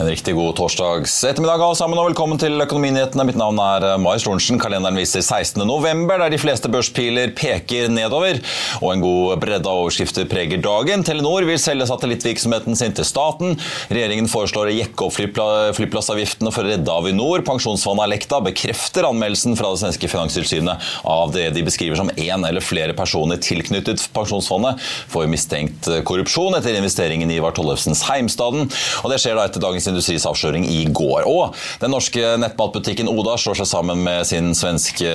En riktig god torsdags ettermiddag alle sammen, og velkommen til Økonominyhetene. Mitt navn er eh, Marius Lorentzen. Kalenderen viser 16. november, der de fleste børspiler peker nedover. Og en god bredde av overskrifter preger dagen. Telenor vil selge satellittvirksomheten sin til staten. Regjeringen foreslår å jekke opp flypla- flyplassavgiftene for å redde Avinor. Pensjonsfondet Alekta bekrefter anmeldelsen fra det svenske finanstilsynet av det de beskriver som én eller flere personer tilknyttet Pensjonsfondet for mistenkt korrupsjon etter investeringen i Ivar Tollefsens Heimstaden. Og det skjer da etter Dagens Industris avsløring i går. Og den norske nettmatbutikken Oda slår seg sammen med sin svenske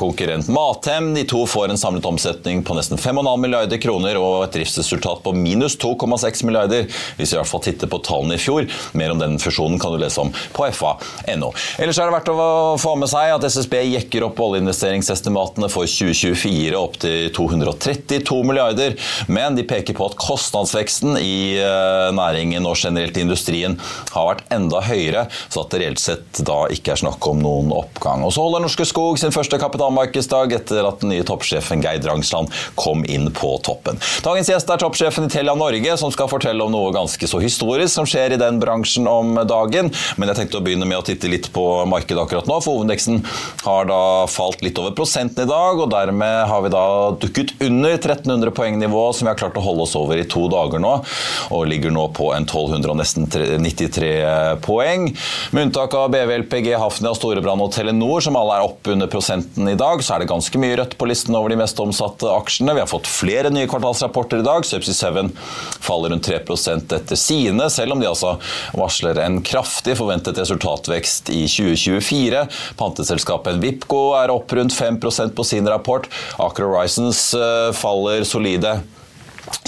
konkurrent Mathem. De to får en samlet omsetning på nesten 5,5 milliarder kroner og et driftsresultat på minus 2,6 milliarder, hvis vi i hvert fall titter på tallene i fjor. Mer om den fusjonen kan du lese om på fa.no. Ellers er det verdt å få med seg at SSB jekker opp oljeinvesteringsestimatene for 2024 opp til 232 milliarder, men de peker på at kostnadsveksten i eh, næringen og generelt i industrien har vært enda høyere, så at det reelt sett da ikke er snakk om noen oppgang. Og så holder Norske Skog sin første kapitalmarkedsdag etter at den nye toppsjefen Geir Drangsland kom inn på toppen. Dagens gjest er toppsjefen i Telia Norge, som skal fortelle om noe ganske så historisk som skjer i den bransjen om dagen. Men jeg tenkte å begynne med å titte litt på markedet akkurat nå, for hovedindeksen har da falt litt over prosenten i dag, og dermed har vi da dukket under 1300 poengnivå, som vi har klart å holde oss over i to dager nå, og ligger nå på en 1200 og nesten 93 poeng. Med unntak av BV, LPG, Hafnia, Storebrand og Telenor, som alle er opp under prosenten i dag, så er det ganske mye rødt på listen over de mest omsatte aksjene. Vi har fått flere nye kvartalsrapporter i dag. Subsea 7 faller rundt 3% etter sine, selv om de altså varsler en kraftig forventet resultatvekst i 2024. Panteselskapet Vipco er opp rundt 5% på sin rapport. Aker Horizons eh, faller solide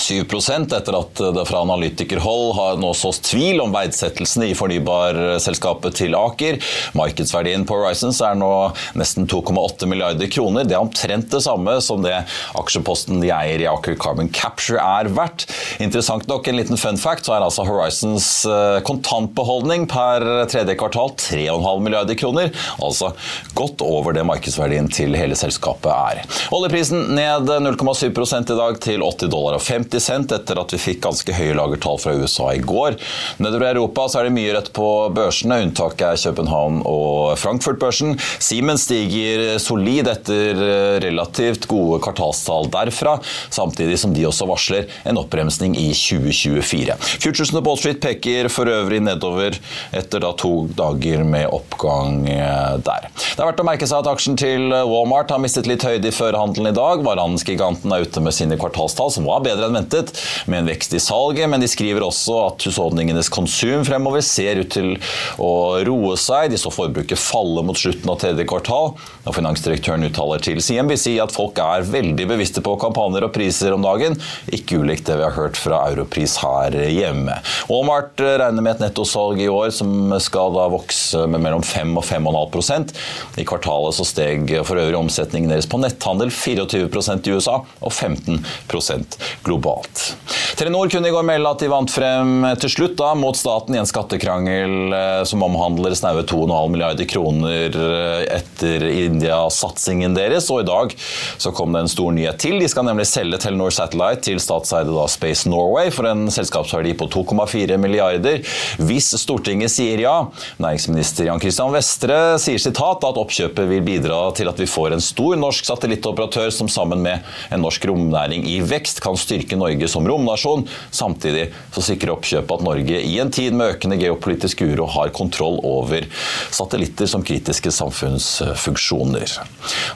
7% etter at det fra analytikerhold har nå sås tvil om verdsettelsene i fornybarselskapet til Aker. Markedsverdien på Horizons er nå nesten 2,8 milliarder kroner. Det er omtrent det samme som det aksjeposten de eier i Aker Carbon Capture er verdt. Interessant nok, en liten fun fact, så er altså Horizons eh, kontantbeholdning per tredje kvartal 3,5 milliarder kroner. Altså godt over det markedsverdien til hele selskapet er. Oljeprisen ned 0,7 i dag til 80 dollar og 50 cent etter at vi fikk ganske høye lagertall fra USA i går. Nedover i Europa så er det mye rødt på børsene. Unntaket er København og Frankfurt-børsen. Siemens stiger solid etter relativt gode kvartalstall derfra, samtidig som de også varsler en oppbremsning i 2024. Futuresene på Wall Street peker for øvrig nedover etter da to dager med oppgang der. Det er verdt å merke seg at aksjen til Walmart har mistet litt høyde i førhandelen i dag. Varehandelsgiganten er ute med sine kvartalstall, som var bedre enn ventet, med en vekst i salget, men de skriver også at husholdningenes konsum fremover ser ut til å roe seg. De så forbruket falle mot slutten av tredje kvartal, og finansdirektøren uttaler til CNBC at folk er veldig bevisste på kampanjer og priser om dagen, ikke ulikt det vi har hørt fra Europris her hjemme. Walmart regner med et nettosalg i år som skal da vokse med mellom 5 og 5,5% I kvartalet så steg for øvrig omsetningen deres på netthandel 24% i USA og 15 globalt. Telenor kunne i går melde at de vant frem til slutt da, mot staten i en skattekrangel eh, som omhandler snaue 2,5 milliarder kroner eh, etter India-satsingen deres. Og i dag så kom det en stor nyhet til. De skal nemlig selge Telenor Satellite til statseide Space Norway for en selskapsverdi på 2,4 milliarder, hvis Stortinget sier ja. Næringsminister Jan Christian Vestre sier sitat at oppkjøpet vil bidra til at vi får en stor norsk satellittoperatør som sammen med en norsk romnæring i vekst kan styrke Norge som romnasjon. Samtidig så sikrer oppkjøpet at Norge i en tid med økende geopolitisk uro har kontroll over satellitter som kritiske samfunnsfunksjoner.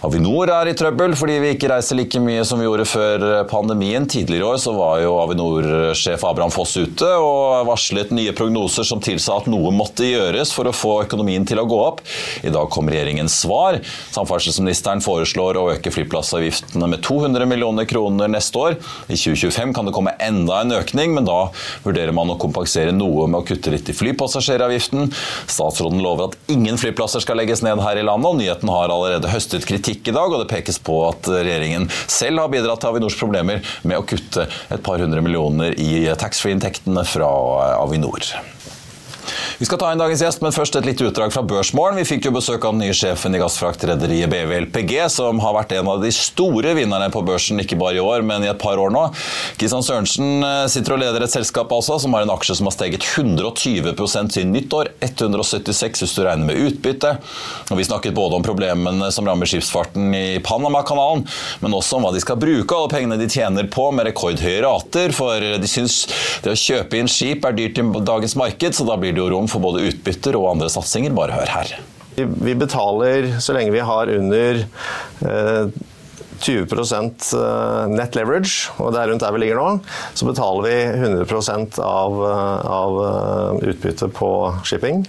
Avinor er i trøbbel fordi vi ikke reiser like mye som vi gjorde før pandemien. Tidligere i år så var jo Avinor-sjef Abraham Foss ute og varslet nye prognoser som tilsa at noe måtte gjøres for å få økonomien til å gå opp. I dag kom regjeringens svar. Samferdselsministeren foreslår å øke flyplassavgiftene med 200 millioner kroner neste år. I 2025 kan det komme enda en økning, men da vurderer man å kompensere noe med å kutte litt i flypassasjeravgiften. Statsråden lover at ingen flyplasser skal legges ned her i landet, og nyheten har allerede høstet kritikk i dag. og Det pekes på at regjeringen selv har bidratt til Avinors problemer med å kutte et par hundre millioner i taxfree-inntektene fra Avinor. Vi skal ta inn dagens gjest, men først et lite utdrag fra Børsmorgen. Vi fikk jo besøk av den nye sjefen i gassfraktrederiet BVLPG, som har vært en av de store vinnerne på børsen, ikke bare i år, men i et par år nå. Kristian Sørensen eh, sitter og leder et selskap altså, som har en aksje som har steget 120% siden nyttår. 176 hvis du regner med utbytte. Og vi snakket både om problemene som rammer skipsfarten i Panamakanalen, men også om hva de skal bruke alle pengene de tjener på med rekordhøye rater, for de syns det å kjøpe inn skip er dyrt i dagens marked, så da blir det jo rom for både utbytter og andre satsinger. Bare hør her. Vi betaler så lenge vi har under eh, 20% net leverage, og det er rundt der vi ligger nå, så betaler vi 100% av, av utbyttet på shipping.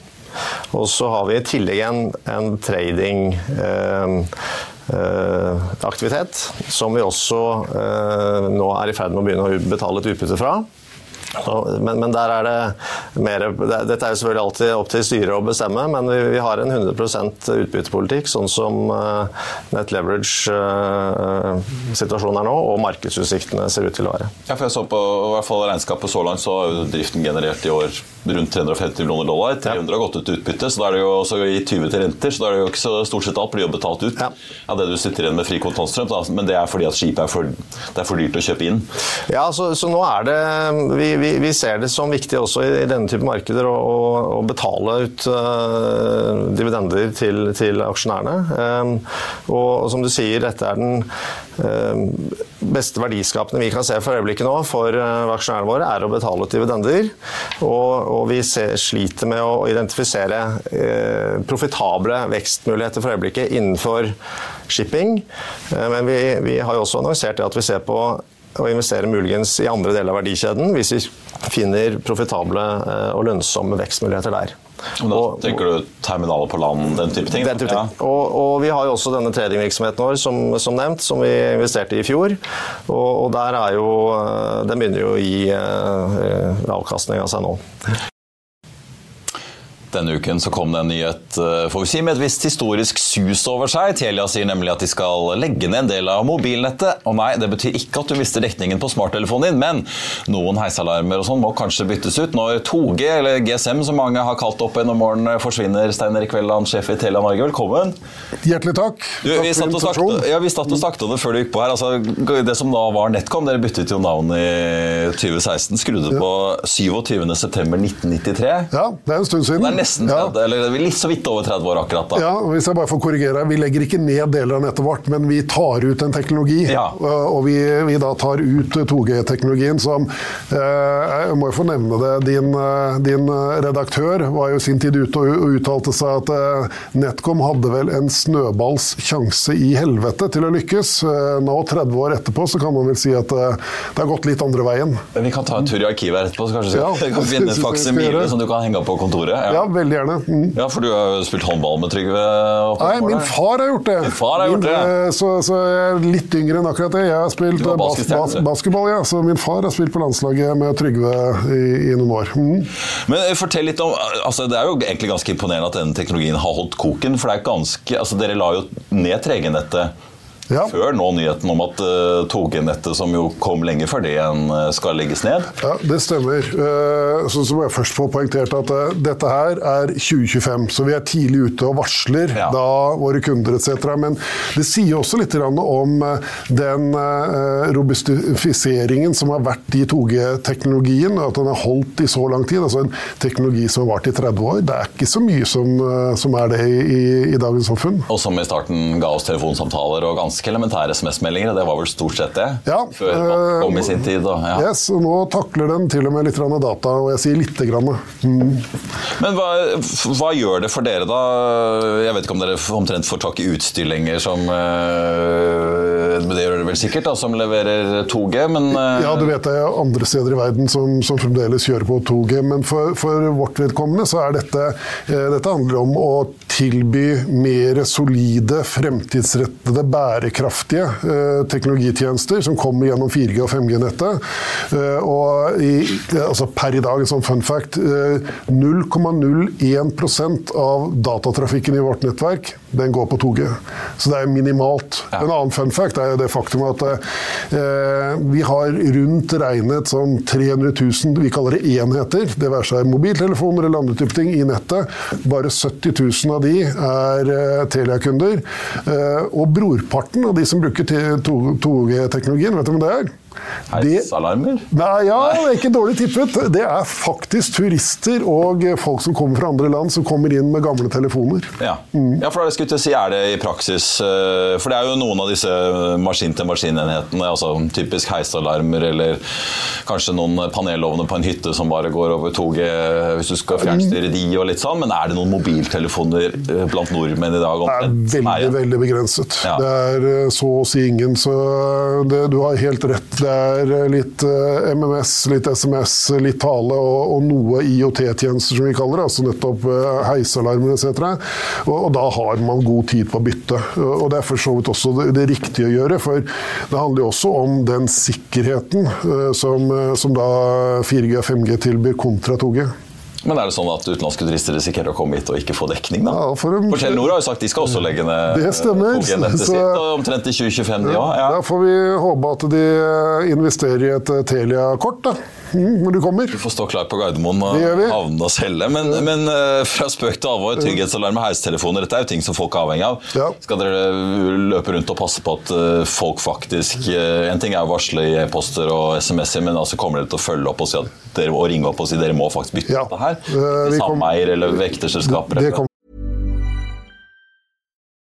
Og så har vi i tillegg en, en trading eh, aktivitet, som vi også eh, nå er i ferd med å begynne å betale et utbytte fra. Men, men, der er det mer Dette er jo selvfølgelig alltid opp til styret å bestemme, men vi, vi har en 100% utbyttepolitikk, sånn som uh, net leverage-situasjonen uh, er nå, og markedsutsiktene ser ut til å være. Ja, for jeg så på i hvert fall regnskapet så langt, så har driften generert i år rundt 350 millioner dollar. 300 har gått ut til utbytte, så da er det jo også i 20 til renter, så da er det jo ikke så stort sett alt blir jo betalt ut ja. av det du sitter igjen med fri kontantstrøm, men det er fordi at skipet er for, det er for dyrt å kjøpe inn? Ja, så, så nå er det vi, vi, vi, ser det som viktig også i, i denne type markeder å, å betale ut uh, dividender til, til aksjonærene. Um, og, og, som du sier, dette er den uh, beste verdiskapende vi kan se for øyeblikket nå for uh, aksjonærene våre, er å betale ut dividender. Og, og vi ser, sliter med å identifisere profitable vekstmuligheter for øyeblikket innenfor shipping. men vi, vi har jo også annonsert at vi ser på og investere muligens i andre deler av verdikjeden hvis vi finner profitable eh, og lønnsomme vekstmuligheter der. Og da tenker du terminaler på land, den type ting? Den type ting. Ja. Og, og, vi har jo også denne tradingvirksomheten vår som, som, nevnt, som vi investerte i i fjor. Og, og der er jo eh, Den begynner jo å gi uh, avkastning av seg nå. Denne uken så kom det en nyhet eh, får vi si, med et visst historisk sus over seg. Telia sier nemlig at de skal legge ned en del av mobilnettet. Og nei, det betyr ikke at du mister dekningen på smarttelefonen din, men noen heisalarmer og sånn må kanskje byttes ut når 2G, eller GSM som mange har kalt opp gjennom morgenen, forsvinner. Stein Erik Velland, sjef i Telia Norge, velkommen. Hjertelig takk. Du, vi, satt og snakket, ja, vi satt og snakket om det før du gikk på her. Altså, det som da var NetCom, dere byttet jo navn i 2016. Skrudde på 27.9.1993. Ja, det er en stund siden nesten 30, ja. eller litt så vidt over 30 år akkurat da. Ja, hvis jeg bare får korrigere. Vi legger ikke ned deler av nettet vårt, men vi tar ut en teknologi. Ja. Og vi, vi, da tar ut 2G-teknologien som eh, Jeg må jo få nevne det. Din, eh, din, redaktør var jo sin tid ute og uttalte seg at eh, NetCom hadde vel en snøballs sjanse i helvete til å lykkes. Nå, 30 år etterpå, så kan man vel si at det har gått litt andre veien. Men Vi kan ta en tur i arkivet etterpå, så kanskje ja, vi kan finne en faksimile som du kan henge opp på kontoret. Ja, ja veldig gjerne. Mm. Ja, For du har jo spilt håndball med Trygve? Nei, min far har gjort det. Min far har gjort det. Min, så, så, jeg er litt yngre enn akkurat det. Jeg har spilt bas, bas, basketball, ja. Så min far har spilt på landslaget med Trygve i, i noen år. Mm. Men eh, fortell litt om altså Det er jo egentlig ganske imponerende at denne teknologien har holdt koken. For det er ganske, altså dere la jo ned 3G-nettet Ja. Før nå nyheten om at uh, tognettet, som jo kom lenge før det igjen, uh, skal legges ned. Ja, det stemmer. Uh, så, så må jeg først få poengtert at uh, dette her er 2025, så vi er tidlig ute og varsler ja. da våre kunder etc. Men det sier også litt om den robustifiseringen som har vært i 2G-teknologien, at den har holdt i så lang tid. Altså en teknologi som har vart i 30 år. Det er ikke så mye som, som er det i, i, i dagens samfunn. Og som i starten ga oss telefonsamtaler og ganske ganske elementære SMS-meldinger. Det var vel stort sett det? Ja, før man kom i sin tid. Og, ja. yes, og nå takler den til og med litt data, og jeg sier lite grann. Mm. Men hva, hva, gjør det for dere, da? Jeg vet ikke om dere omtrent får tak i utstyr lenger som uh, Det gjør dere vel sikkert, da, som leverer 2G, men uh, Ja, du vet det er andre steder i verden som, som fremdeles kjører på 2G, men for, for vårt vedkommende så er dette Dette handler om å tilby mer solide, fremtidsrettede, bærekraftige eh, teknologitjenester som kommer gjennom 4G- og 5G-nettet. Eh, og i, altså per i dag, en sånn fun fact, 0,01 eh, av datatrafikken i vårt nettverk den går på 2G. Så det er minimalt. Ja. En annen fun fact er det faktum at eh, vi har rundt regnet som 300 000 vi kaller det enheter, det være seg mobiltelefoner eller andre typer ting, i nettet. Bare 70 000 av de er eh, Telia-kunder. Eh, og brorparten av de som bruker 2G-teknologien, vet du hvem det er? Heisalarmer? Nei, ja, det er ikke dårlig tippet. Det er faktisk turister og folk som kommer fra andre land, som kommer inn med gamle telefoner. Ja, mm. ja for da skulle jeg si, er det i praksis eh, For det er jo noen av disse maskin-til-maskin-enhetene, altså typisk heisalarmer eller kanskje noen panelovner på en hytte som bare går over 2G hvis du skal fjernstyre de og litt sånn, men er det noen mobiltelefoner eh, blant nordmenn i dag? Det er veldig, veldig begrenset. Ja. Det er eh, så å si ingen, så det, du har helt rett. Det er eh, litt eh, MMS, litt SMS, litt tale og, og noe IOT-tjenester, som vi kaller det. Altså nettopp eh, heisalarmer etc. Og, og, da har man god tid på å bytte. Og det er for så vidt også det, det riktige å gjøre, for det handler jo også om den sikkerheten som, som da 4G og 5G tilbyr kontra 2G. Men er det sånn at utenlandske turister risikerer å komme hit og ikke få dekning? da? Ja, for, for Telenor har jo sagt de skal også legge ned det stemmer. nettet sitt, omtrent i 2025 de òg. Ja. Da får vi håpe at de investerer i et Telia-kort. da. Når du kommer. Du får stå klar på Gardermoen og havne og selge. Men, men uh, fra spøk til alvor, trygghetsalarm og heistelefoner, dette er jo ting som folk er avhengig av. Ja. Skal dere løpe rundt og passe på at uh, folk faktisk En ting er å varsle i e-poster og SMS-er, men altså kommer dere til å følge opp og, si dere, og ringe opp og si dere må faktisk bytte ja. dette her? Til sameier eller vekterselskaper? Det, det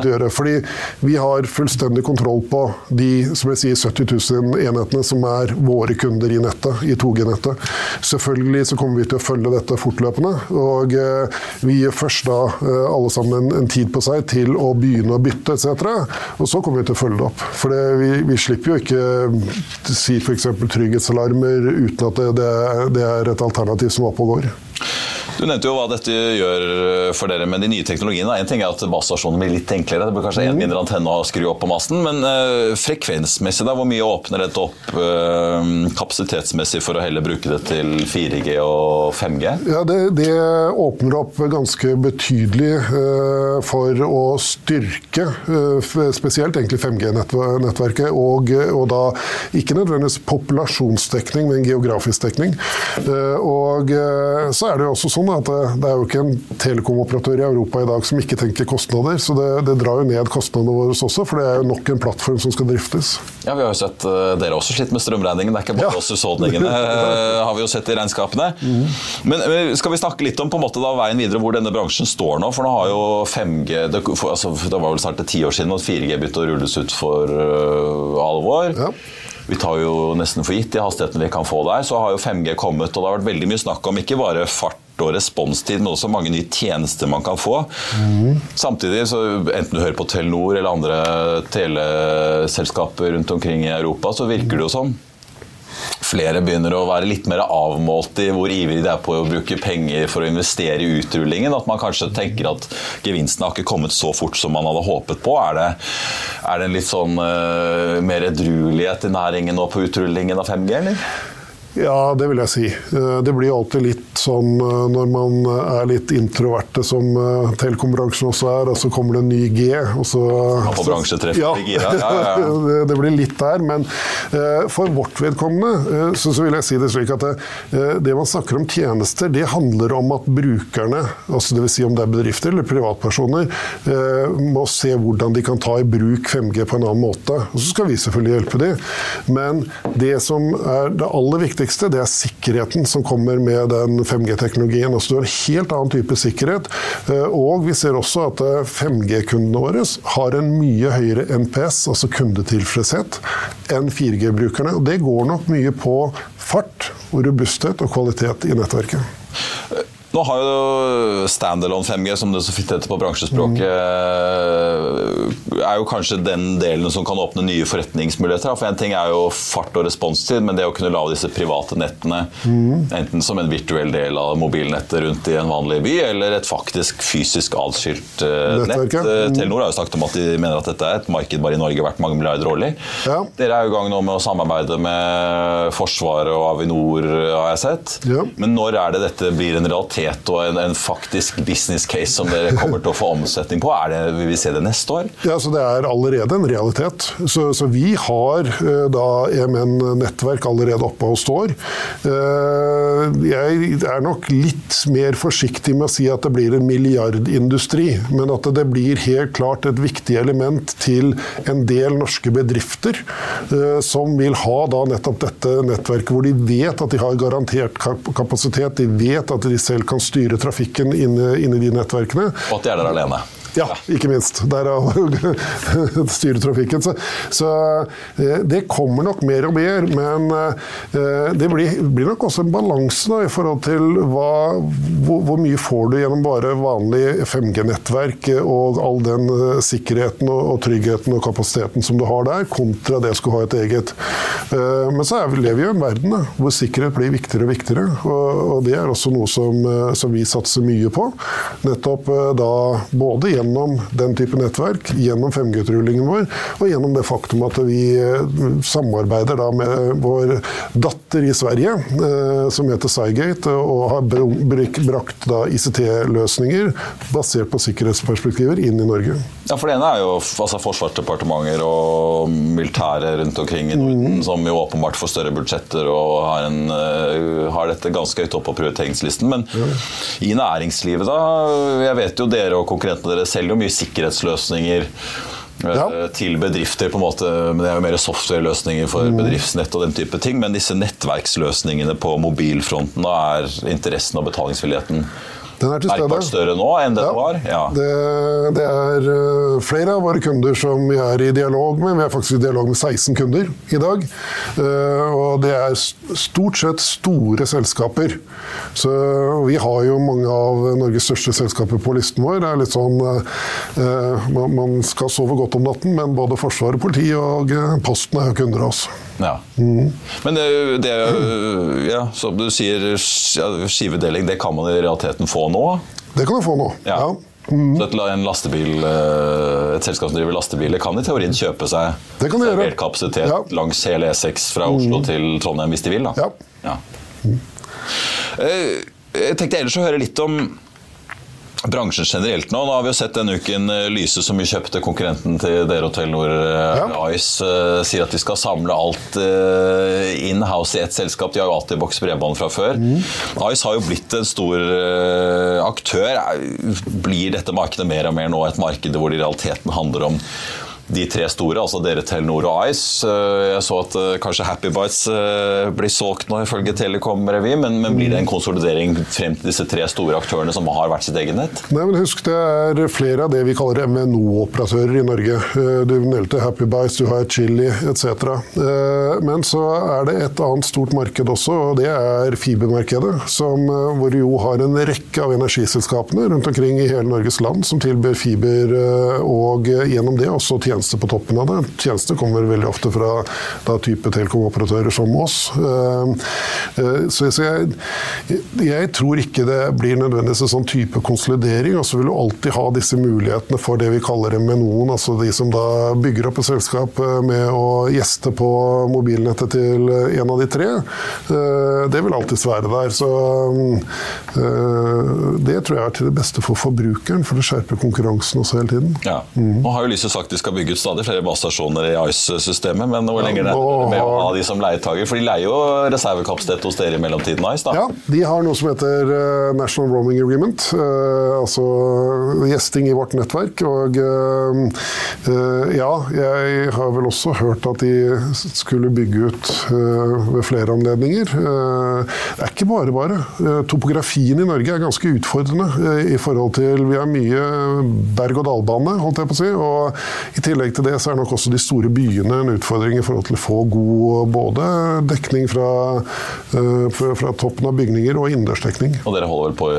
gjøre. Fordi vi har fullstendig kontroll på de som jeg sier, 70 000 enhetene som er våre kunder i nettet, i 2G-nettet. Selvfølgelig så kommer vi til å følge dette fortløpende. Og eh, vi gir først da eh, alle sammen en tid på seg til å begynne å bytte etc. Og så kommer vi til å følge det opp. For det, vi, vi, slipper jo ikke si f.eks. trygghetsalarmer uten at det, det, det er et alternativ som var på går. Du nevnte jo hva dette gjør for dere med de nye teknologiene. En ting er at basestasjonen blir litt enklere. Det blir kanskje en mm. mindre antenne å skru opp på masten. Men uh, frekvensmessig, da, hvor mye åpner dette opp uh, kapasitetsmessig for å heller bruke det til 4G og 5G? Ja, Det, det åpner opp ganske betydelig uh, for å styrke spesielt egentlig 5G-nettverket. Og, og, da ikke nødvendigvis populasjonsdekning, men geografisk dekning. og så er det jo også sånn at det er jo ikke en telekomoperatør i Europa i dag som ikke tenker kostnader. Så det, det drar jo ned kostnadene våre også, for det er jo nok en plattform som skal driftes. Ja, Vi har jo sett uh, dere også slitt med strømregningen. Det er ikke bare ja. oss husholdningene, uh, har vi jo sett i regnskapene. Mm. Men uh, skal vi snakke litt om på en måte da, veien videre hvor denne bransjen står nå? For nå har jo 5G Det, for, altså, det var vel snart ti år siden at 4G begynte å rulles ut for alvor. Ja. Vi tar jo nesten for gitt de hastighetene vi kan få der. Så har jo 5G kommet, og det har vært veldig mye snakk om ikke bare fart og responstid, men også mange nye tjenester man kan få. Mm. Samtidig, så enten du hører på Telenor eller andre teleselskaper rundt omkring i Europa, så virker det jo som flere begynner å være litt mer avmålt i hvor ivrig de er på å bruke penger for å investere i utrullingen. At man kanskje tenker at gevinsten har ikke kommet så fort som man hadde håpet på. Er det, er det en litt sånn uh, mer edruelighet i næringen nå på utrullingen av 5G, eller? Ja, det vil jeg si. Eh, det blir alltid litt sånn eh, når man er litt introverte, som eh, telekombransjen også er, og så kommer det en ny G, og så bransjetreff ja, ja, ja, ja. det blir litt der. Men for vårt vedkommende så, vil jeg si det slik at det, det man snakker om tjenester, det handler om at brukerne, altså dvs. Si om det er bedrifter eller privatpersoner, må se hvordan de kan ta i bruk 5G på en annen måte. Og så skal vi selvfølgelig hjelpe dem. Men det som er det aller viktigste viktigste det er sikkerheten som kommer med den 5G-teknologien. Altså, du har en helt annen type sikkerhet. Eh, og vi ser også at 5G-kundene eh, våre har en mye høyere NPS, altså kundetilfredshet, enn 4G-brukerne. Og det går nok mye på fart, robusthet og kvalitet i nettverket. Nå har jo standalone 5G, som det så fint heter på bransjespråket, mm. er jo kanskje den delen som kan åpne nye forretningsmuligheter. For En ting er jo fart og responstid, men det å kunne lage disse private nettene, mm. enten som en virtuell del av mobilnettet rundt i en vanlig by, eller et faktisk fysisk atskilt uh, nett. Mm. Telenor har jo sagt om at de mener at dette er et marked bare i Norge verdt mange milliarder årlig. Ja. Dere er jo i gang nå med å samarbeide med Forsvaret og Avinor, har jeg sett. Ja. Men når er det dette blir en realitet? Realitet og en, en, faktisk business case som dere kommer til å få omsetning på? Det, vil vi se det neste år? Ja, så Det er allerede en realitet. Så, så vi har eh, da EMN-nettverk allerede oppe og står. Eh, jeg er nok litt mer forsiktig med å si at det blir en milliardindustri, men at det blir helt klart et viktig element til en del norske bedrifter eh, som vil ha da nettopp dette nettverket, hvor de vet at de har garantert kapasitet, de vet at de selv kan styre trafikken inne, inne i de nettverkene. Og at de er der alene. Ja, ikke minst. Derav styre trafikken. Så, så, eh, det kommer nok mer og mer. Men eh, det blir, blir nok også en balanse i forhold til hva, hvor, hvor, mye får du gjennom bare vanlig 5G-nettverk og all den eh, sikkerheten og, og, tryggheten og kapasiteten som du har der, kontra det å skulle ha et eget. Men så er, lever vi i en verden hvor sikkerhet blir viktigere og viktigere. Og, og det er også noe som, som vi satser mye på. Nettopp da både gjennom gjennom den type nettverk, gjennom 5G-utrullingen vår, og gjennom det faktum at vi eh, samarbeider da med vår datter i Sverige, eh, som heter Cygate, og har brakt ICT-løsninger basert på sikkerhetsperspektiver inn i Norge. Ja, for Det ene er jo altså, forsvarsdepartementer og militære rundt omkring i Norden, mm. som jo åpenbart får større budsjetter og har, en, har dette ganske høyt opp på prioriteringslisten. Men ja. i næringslivet, da? Jeg vet jo dere og konkurrentene deres selger jo mye sikkerhetsløsninger. Eh, ja. til bedrifter. på en måte, men Det er jo mer software-løsninger for mm. bedriftsnett og den type ting. Men disse nettverksløsningene på mobilfronten, da er interessen og betalingsvilligheten Den er til stede. Merkbart større nå enn dette Ja. var? Ja. Det, det er eh, flere av våre kunder som vi er i dialog med. Vi er faktisk i dialog med 16 kunder i dag. Eh, Og det er stort sett store selskaper. Så vi har jo mange av Norges største selskaper på listen vår. Det er litt sånn eh, man, skal sove godt om natten, men både Forsvaret, politiet og Posten er jo kunder av oss. Ja. Men det, det ja, som du sier, skivedeling, det kan man i realiteten få nå? Det kan du få nå. Ja. Ja. Så et, en lastebil, eh, et selskap som driver lastebiler, kan i teorien kjøpe seg servert kapasitet Ja. langs hele E6 fra Oslo til Trondheim hvis de vil? Da. Ja. Ja. Eh, Jeg tenkte ellers å høre litt om bransjen generelt nå. Nå har vi jo sett denne uken eh, Lyse som jo kjøpte konkurrenten til dere og Telenor, eh, Ja. Ice, eh, sier at de skal samle alt eh, in-house i ett selskap. De har jo alltid boks bredbånd fra før. Ice har jo blitt en stor aktør. Blir dette markedet mer og mer nå et marked hvor det i realiteten handler om de tre store, altså dere Telenor og Ice. Eh, Jeg så at eh, kanskje Happy Bites eh, blir solgt nå, ifølge Telekom Revy, men, men blir det en konsolidering frem til disse tre store aktørene som har hvert sitt eget nett? Nei, men husk, Det er flere av det vi kaller MNO-operatører i Norge. Du nevnte Happy Bites, du har Chili etc. Men så er det et annet stort marked også, og det er fibermarkedet. Som, hvor du jo har en rekke av energiselskapene rundt omkring i hele Norges land som tilbyr fiber, og gjennom det også tjenester på toppen av det. Tjenester kommer veldig ofte fra da, type telekomoperatører som oss. Eh, eh, Så jeg, jeg tror ikke det blir nødvendigvis en sånn type konsolidering. og så vil du alltid ha disse mulighetene for det vi kaller MNO-en, altså de som da bygger opp et selskap eh, med å gjeste på mobilnettet til en av de tre. Det vil alltid være der. Så det tror jeg er til det beste for forbrukeren, for det skjerper konkurransen også hele tiden. Ja. Nå har jo Lyse sagt de skal bygge ut stadig flere basestasjoner i Ice-systemet, men hvor lenge det er med å ha de som leietager? For de leier jo reservekapasitet hos dere i mellomtiden, Ice, da? Ja, de har noe som heter eh, National Roaming Agreement, eh, altså gjesting i vårt nettverk. Og eh, ja, jeg har vel også hørt at de skulle bygge ut ved flere anledninger. Det er ikke bare bare. Topografien i Norge er ganske utfordrende i forhold til Vi har mye berg-og-dal-bane, holdt jeg på å si. Og i tillegg til det så er nok også de store byene en utfordring i forhold til å få god både dekning fra, eh, fra, toppen av bygninger og innendørsdekning. Og dere holder vel på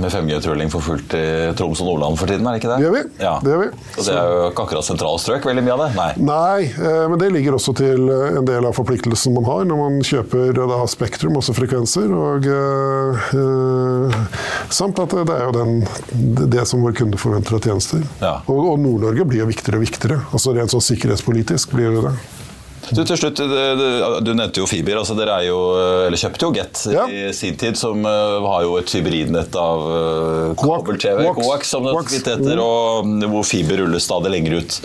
med 5G-trulling for fullt i Troms og Nordland for tiden, er det ikke det? Det gjør vi. Ja. Det gjør vi. Så det er jo ikke akkurat sentralstrøk, veldig mye av det? Nei. Nei, eh, men det ligger også til eh, en del av forpliktelsen man har når man kjøper da, spektrum, også frekvenser. Og, eh, samt at det er jo den, det som vår kunde forventer av tjenester. Ja. Og, og Nord-Norge blir jo viktigere og viktigere. Altså Rent sånn sikkerhetspolitisk blir det det. Du, til slutt, du, nevnte jo fiber. altså Dere er jo, eller kjøpte jo Get Ja. i sin tid, som eh, har jo et hybridnett av Coax. kabel-TV, Coax. Som det Coax. heter, og mm, hvor fiber ruller stadig lenger ut.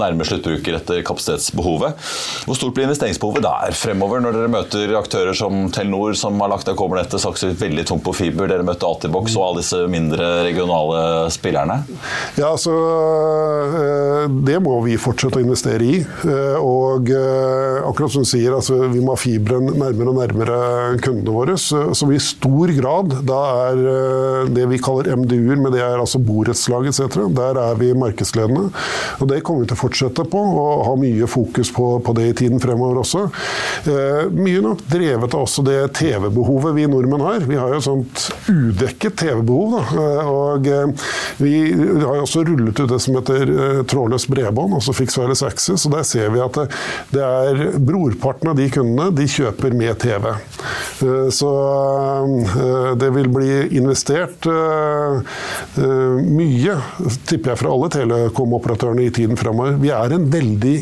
Nærme sluttbruker etter kapasitetsbehovet. Hvor stort blir investeringsbehovet der fremover, når dere møter aktører som Telenor, som har lagt av kobbernettet, satser veldig tungt på fiber, dere møter Altibox og alle disse mindre regionale spillerne? Ja, altså eh, Det må vi fortsette å investere i. Eh, Og eh, akkurat som du sier, altså, vi må ha fiberen nærmere og nærmere kundene våre. Så så i stor grad da er eh, det vi kaller MDU-er, men det er altså borettslag etc., der er vi markedsledende. Og det kommer vi til å fortsette på, og ha mye fokus på, på det i tiden fremover også. Eh, Mye nok drevet av også det TV-behovet vi nordmenn har. Vi har jo et sånt udekket TV-behov. Eh, Og eh, vi har jo også rullet ut det som heter eh, trådløst bredbånd, altså Fix Wireless Access. og Der ser vi at det, det er brorparten av de kundene de kjøper med TV. Eh, Så eh, det vil bli investert eh, mye, tipper jeg, fra alle telekom-operatørene i tiden fremover. Vi er en veldig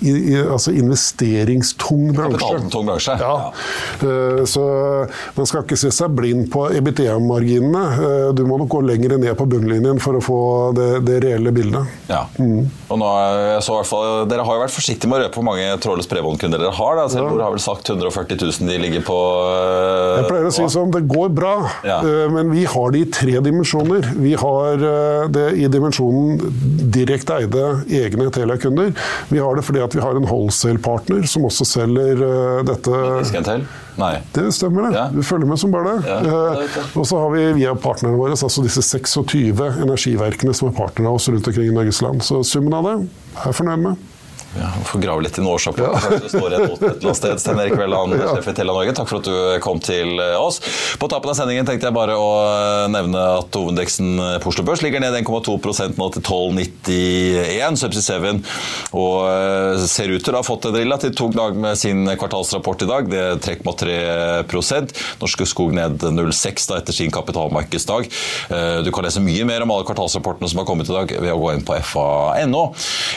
i, i, altså investeringstung bransje. Ja. Uh, Så man skal ikke se seg blind på EBITDA-marginene. Uh, Du må nok gå lenger ned på bunnlinjen for å få det, det reelle bildet. Ja. Og nå, jeg så fall, Dere har jo vært forsiktige med å røpe hvor mange trådløst bredbåndkunder dere har. Da. Telenor har vel sagt 140 000 de ligger på uh, Jeg pleier å si sånn, det går bra, Ja. men vi har det i tre dimensjoner. Vi har det i dimensjonen direkte eide egne Telia-kunder. Vi har det fordi at vi har en wholesale-partner som også selger uh, dette? Nei. Det stemmer, det. Ja. Du følger med som bare det. Ja, uh, og så har vi via partnerne våre altså disse 26 energiverkene som er partnere av oss rundt omkring i Norges land. Så summen av det er jeg fornøyd med. Ja, får grave litt i noen årsaker. Ja. Det står et et eller annet sted. Stein Erik Velland, ja. sjef i Telia Norge, takk for at du kom til eh, oss. På tappen av sendingen tenkte jeg bare å eh, nevne at hovedindeksen på Oslo Børs ligger ned 1,2 nå til 12,91. Subsea 7 og eh, ser ut til å ha fått en relativt tung dag med sin kvartalsrapport i dag. Det er 3,3% Norske Skog ned 0,6 da etter sin kapitalmarkedsdag. Du kan lese mye mer om alle kvartalsrapportene som har kommet i dag ved å gå inn på fa.no.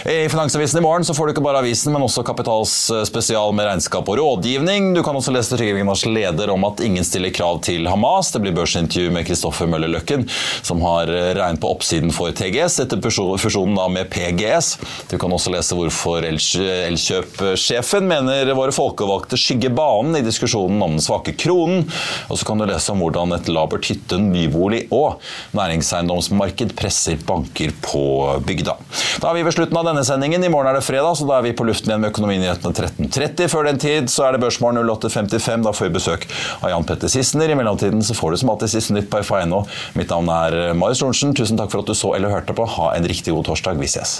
I Finansavisen i morgen så får får du ikke bare avisen, men også Kapitals eh, spesial med regnskap og rådgivning. Du kan også lese Trygve leder om at ingen stiller krav til Hamas. Det blir børsintervju med Kristoffer Møller Løkken, som har regnet på oppsiden for TGS etter fusjonen med PGS. Du kan også lese hvorfor Elkjøp-sjefen mener våre folkevalgte skygger banen i diskusjonen om den svake kronen. Og så kan du lese om hvordan et labert hytte, nybolig og næringseiendomsmarked presser banker på bygda. Da er vi ved slutten av denne sendingen. I morgen er det fredag så da er vi på luften igjen med Økonominyhetene 13.30. Før den tid så er det Børsmorgen 08.55. Da får vi besøk av Jan Petter Sissener. I mellomtiden så får du som alltid siste nytt på FA.no. Mitt navn er Marius Lorentzen. Tusen takk for at du så eller hørte på. Ha en riktig god torsdag. Vi ses.